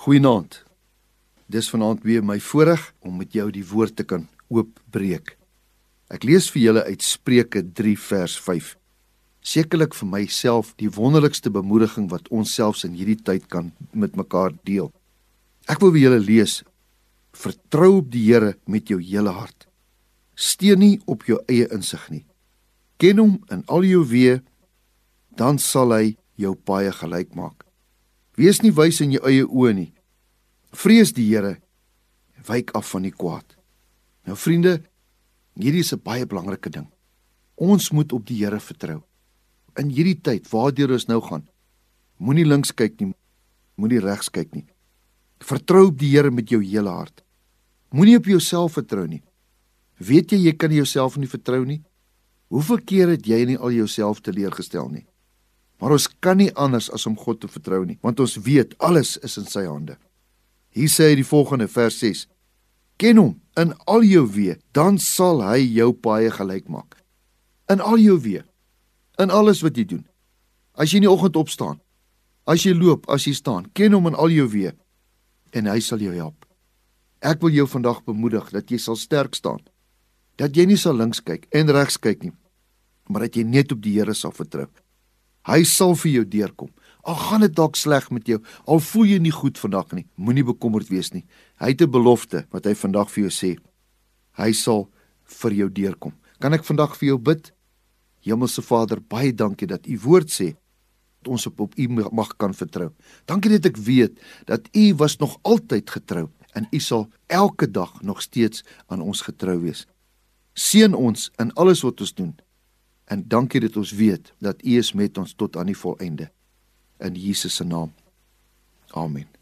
Goeienaand. Dis vanaand weer my voorreg om met jou die woord te kan oopbreek. Ek lees vir julle uit Spreuke 3 vers 5. Sekerlik vir myself die wonderlikste bemoediging wat ons selfs in hierdie tyd kan met mekaar deel. Ek wil vir julle lees: Vertrou op die Here met jou hele hart. Steun nie op jou eie insig nie. Ken hom in al jou weë, dan sal hy jou paai gelyk maak. Wees nie wys in jou eie oë nie. Vrees die Here. Wyk af van die kwaad. Nou vriende, hierdie is 'n baie belangrike ding. Ons moet op die Here vertrou. In hierdie tyd waardeur ons nou gaan, moenie links kyk nie, moenie regs kyk nie. Vertrou op die Here met jou hele hart. Moenie op jouself vertrou nie. Weet jy jy kan jouself nie vertrou nie? Hoeveel keer het jy nie al jouself teleurgestel nie? Maar ons kan nie anders as om God te vertrou nie, want ons weet alles is in sy hande. Hier sê hy die volgende vers 6: Ken hom in al jou weë, dan sal hy jou paai gelyk maak. In al jou weë, in alles wat jy doen. As jy in die oggend opstaan, as jy loop, as jy staan, ken hom in al jou weë en hy sal jou help. Ek wil jou vandag bemoedig dat jy sal sterk staan. Dat jy nie sal links kyk en regs kyk nie, maar dat jy net op die Here sal vertrou. Hy sal vir jou deurkom. Al gaan dit dalk sleg met jou, al voel jy nie goed vandag nie, moenie bekommerd wees nie. Hy het 'n belofte wat hy vandag vir jou sê. Hy sal vir jou deurkom. Kan ek vandag vir jou bid? Hemelse Vader, baie dankie dat U woord sê dat ons op, op U mag kan vertrou. Dankie dat ek weet dat U was nog altyd getrou en U sal elke dag nog steeds aan ons getrou wees. Seën ons in alles wat ons doen. En dankie dat ons weet dat U is met ons tot aan die volëinde. In Jesus se naam. Amen.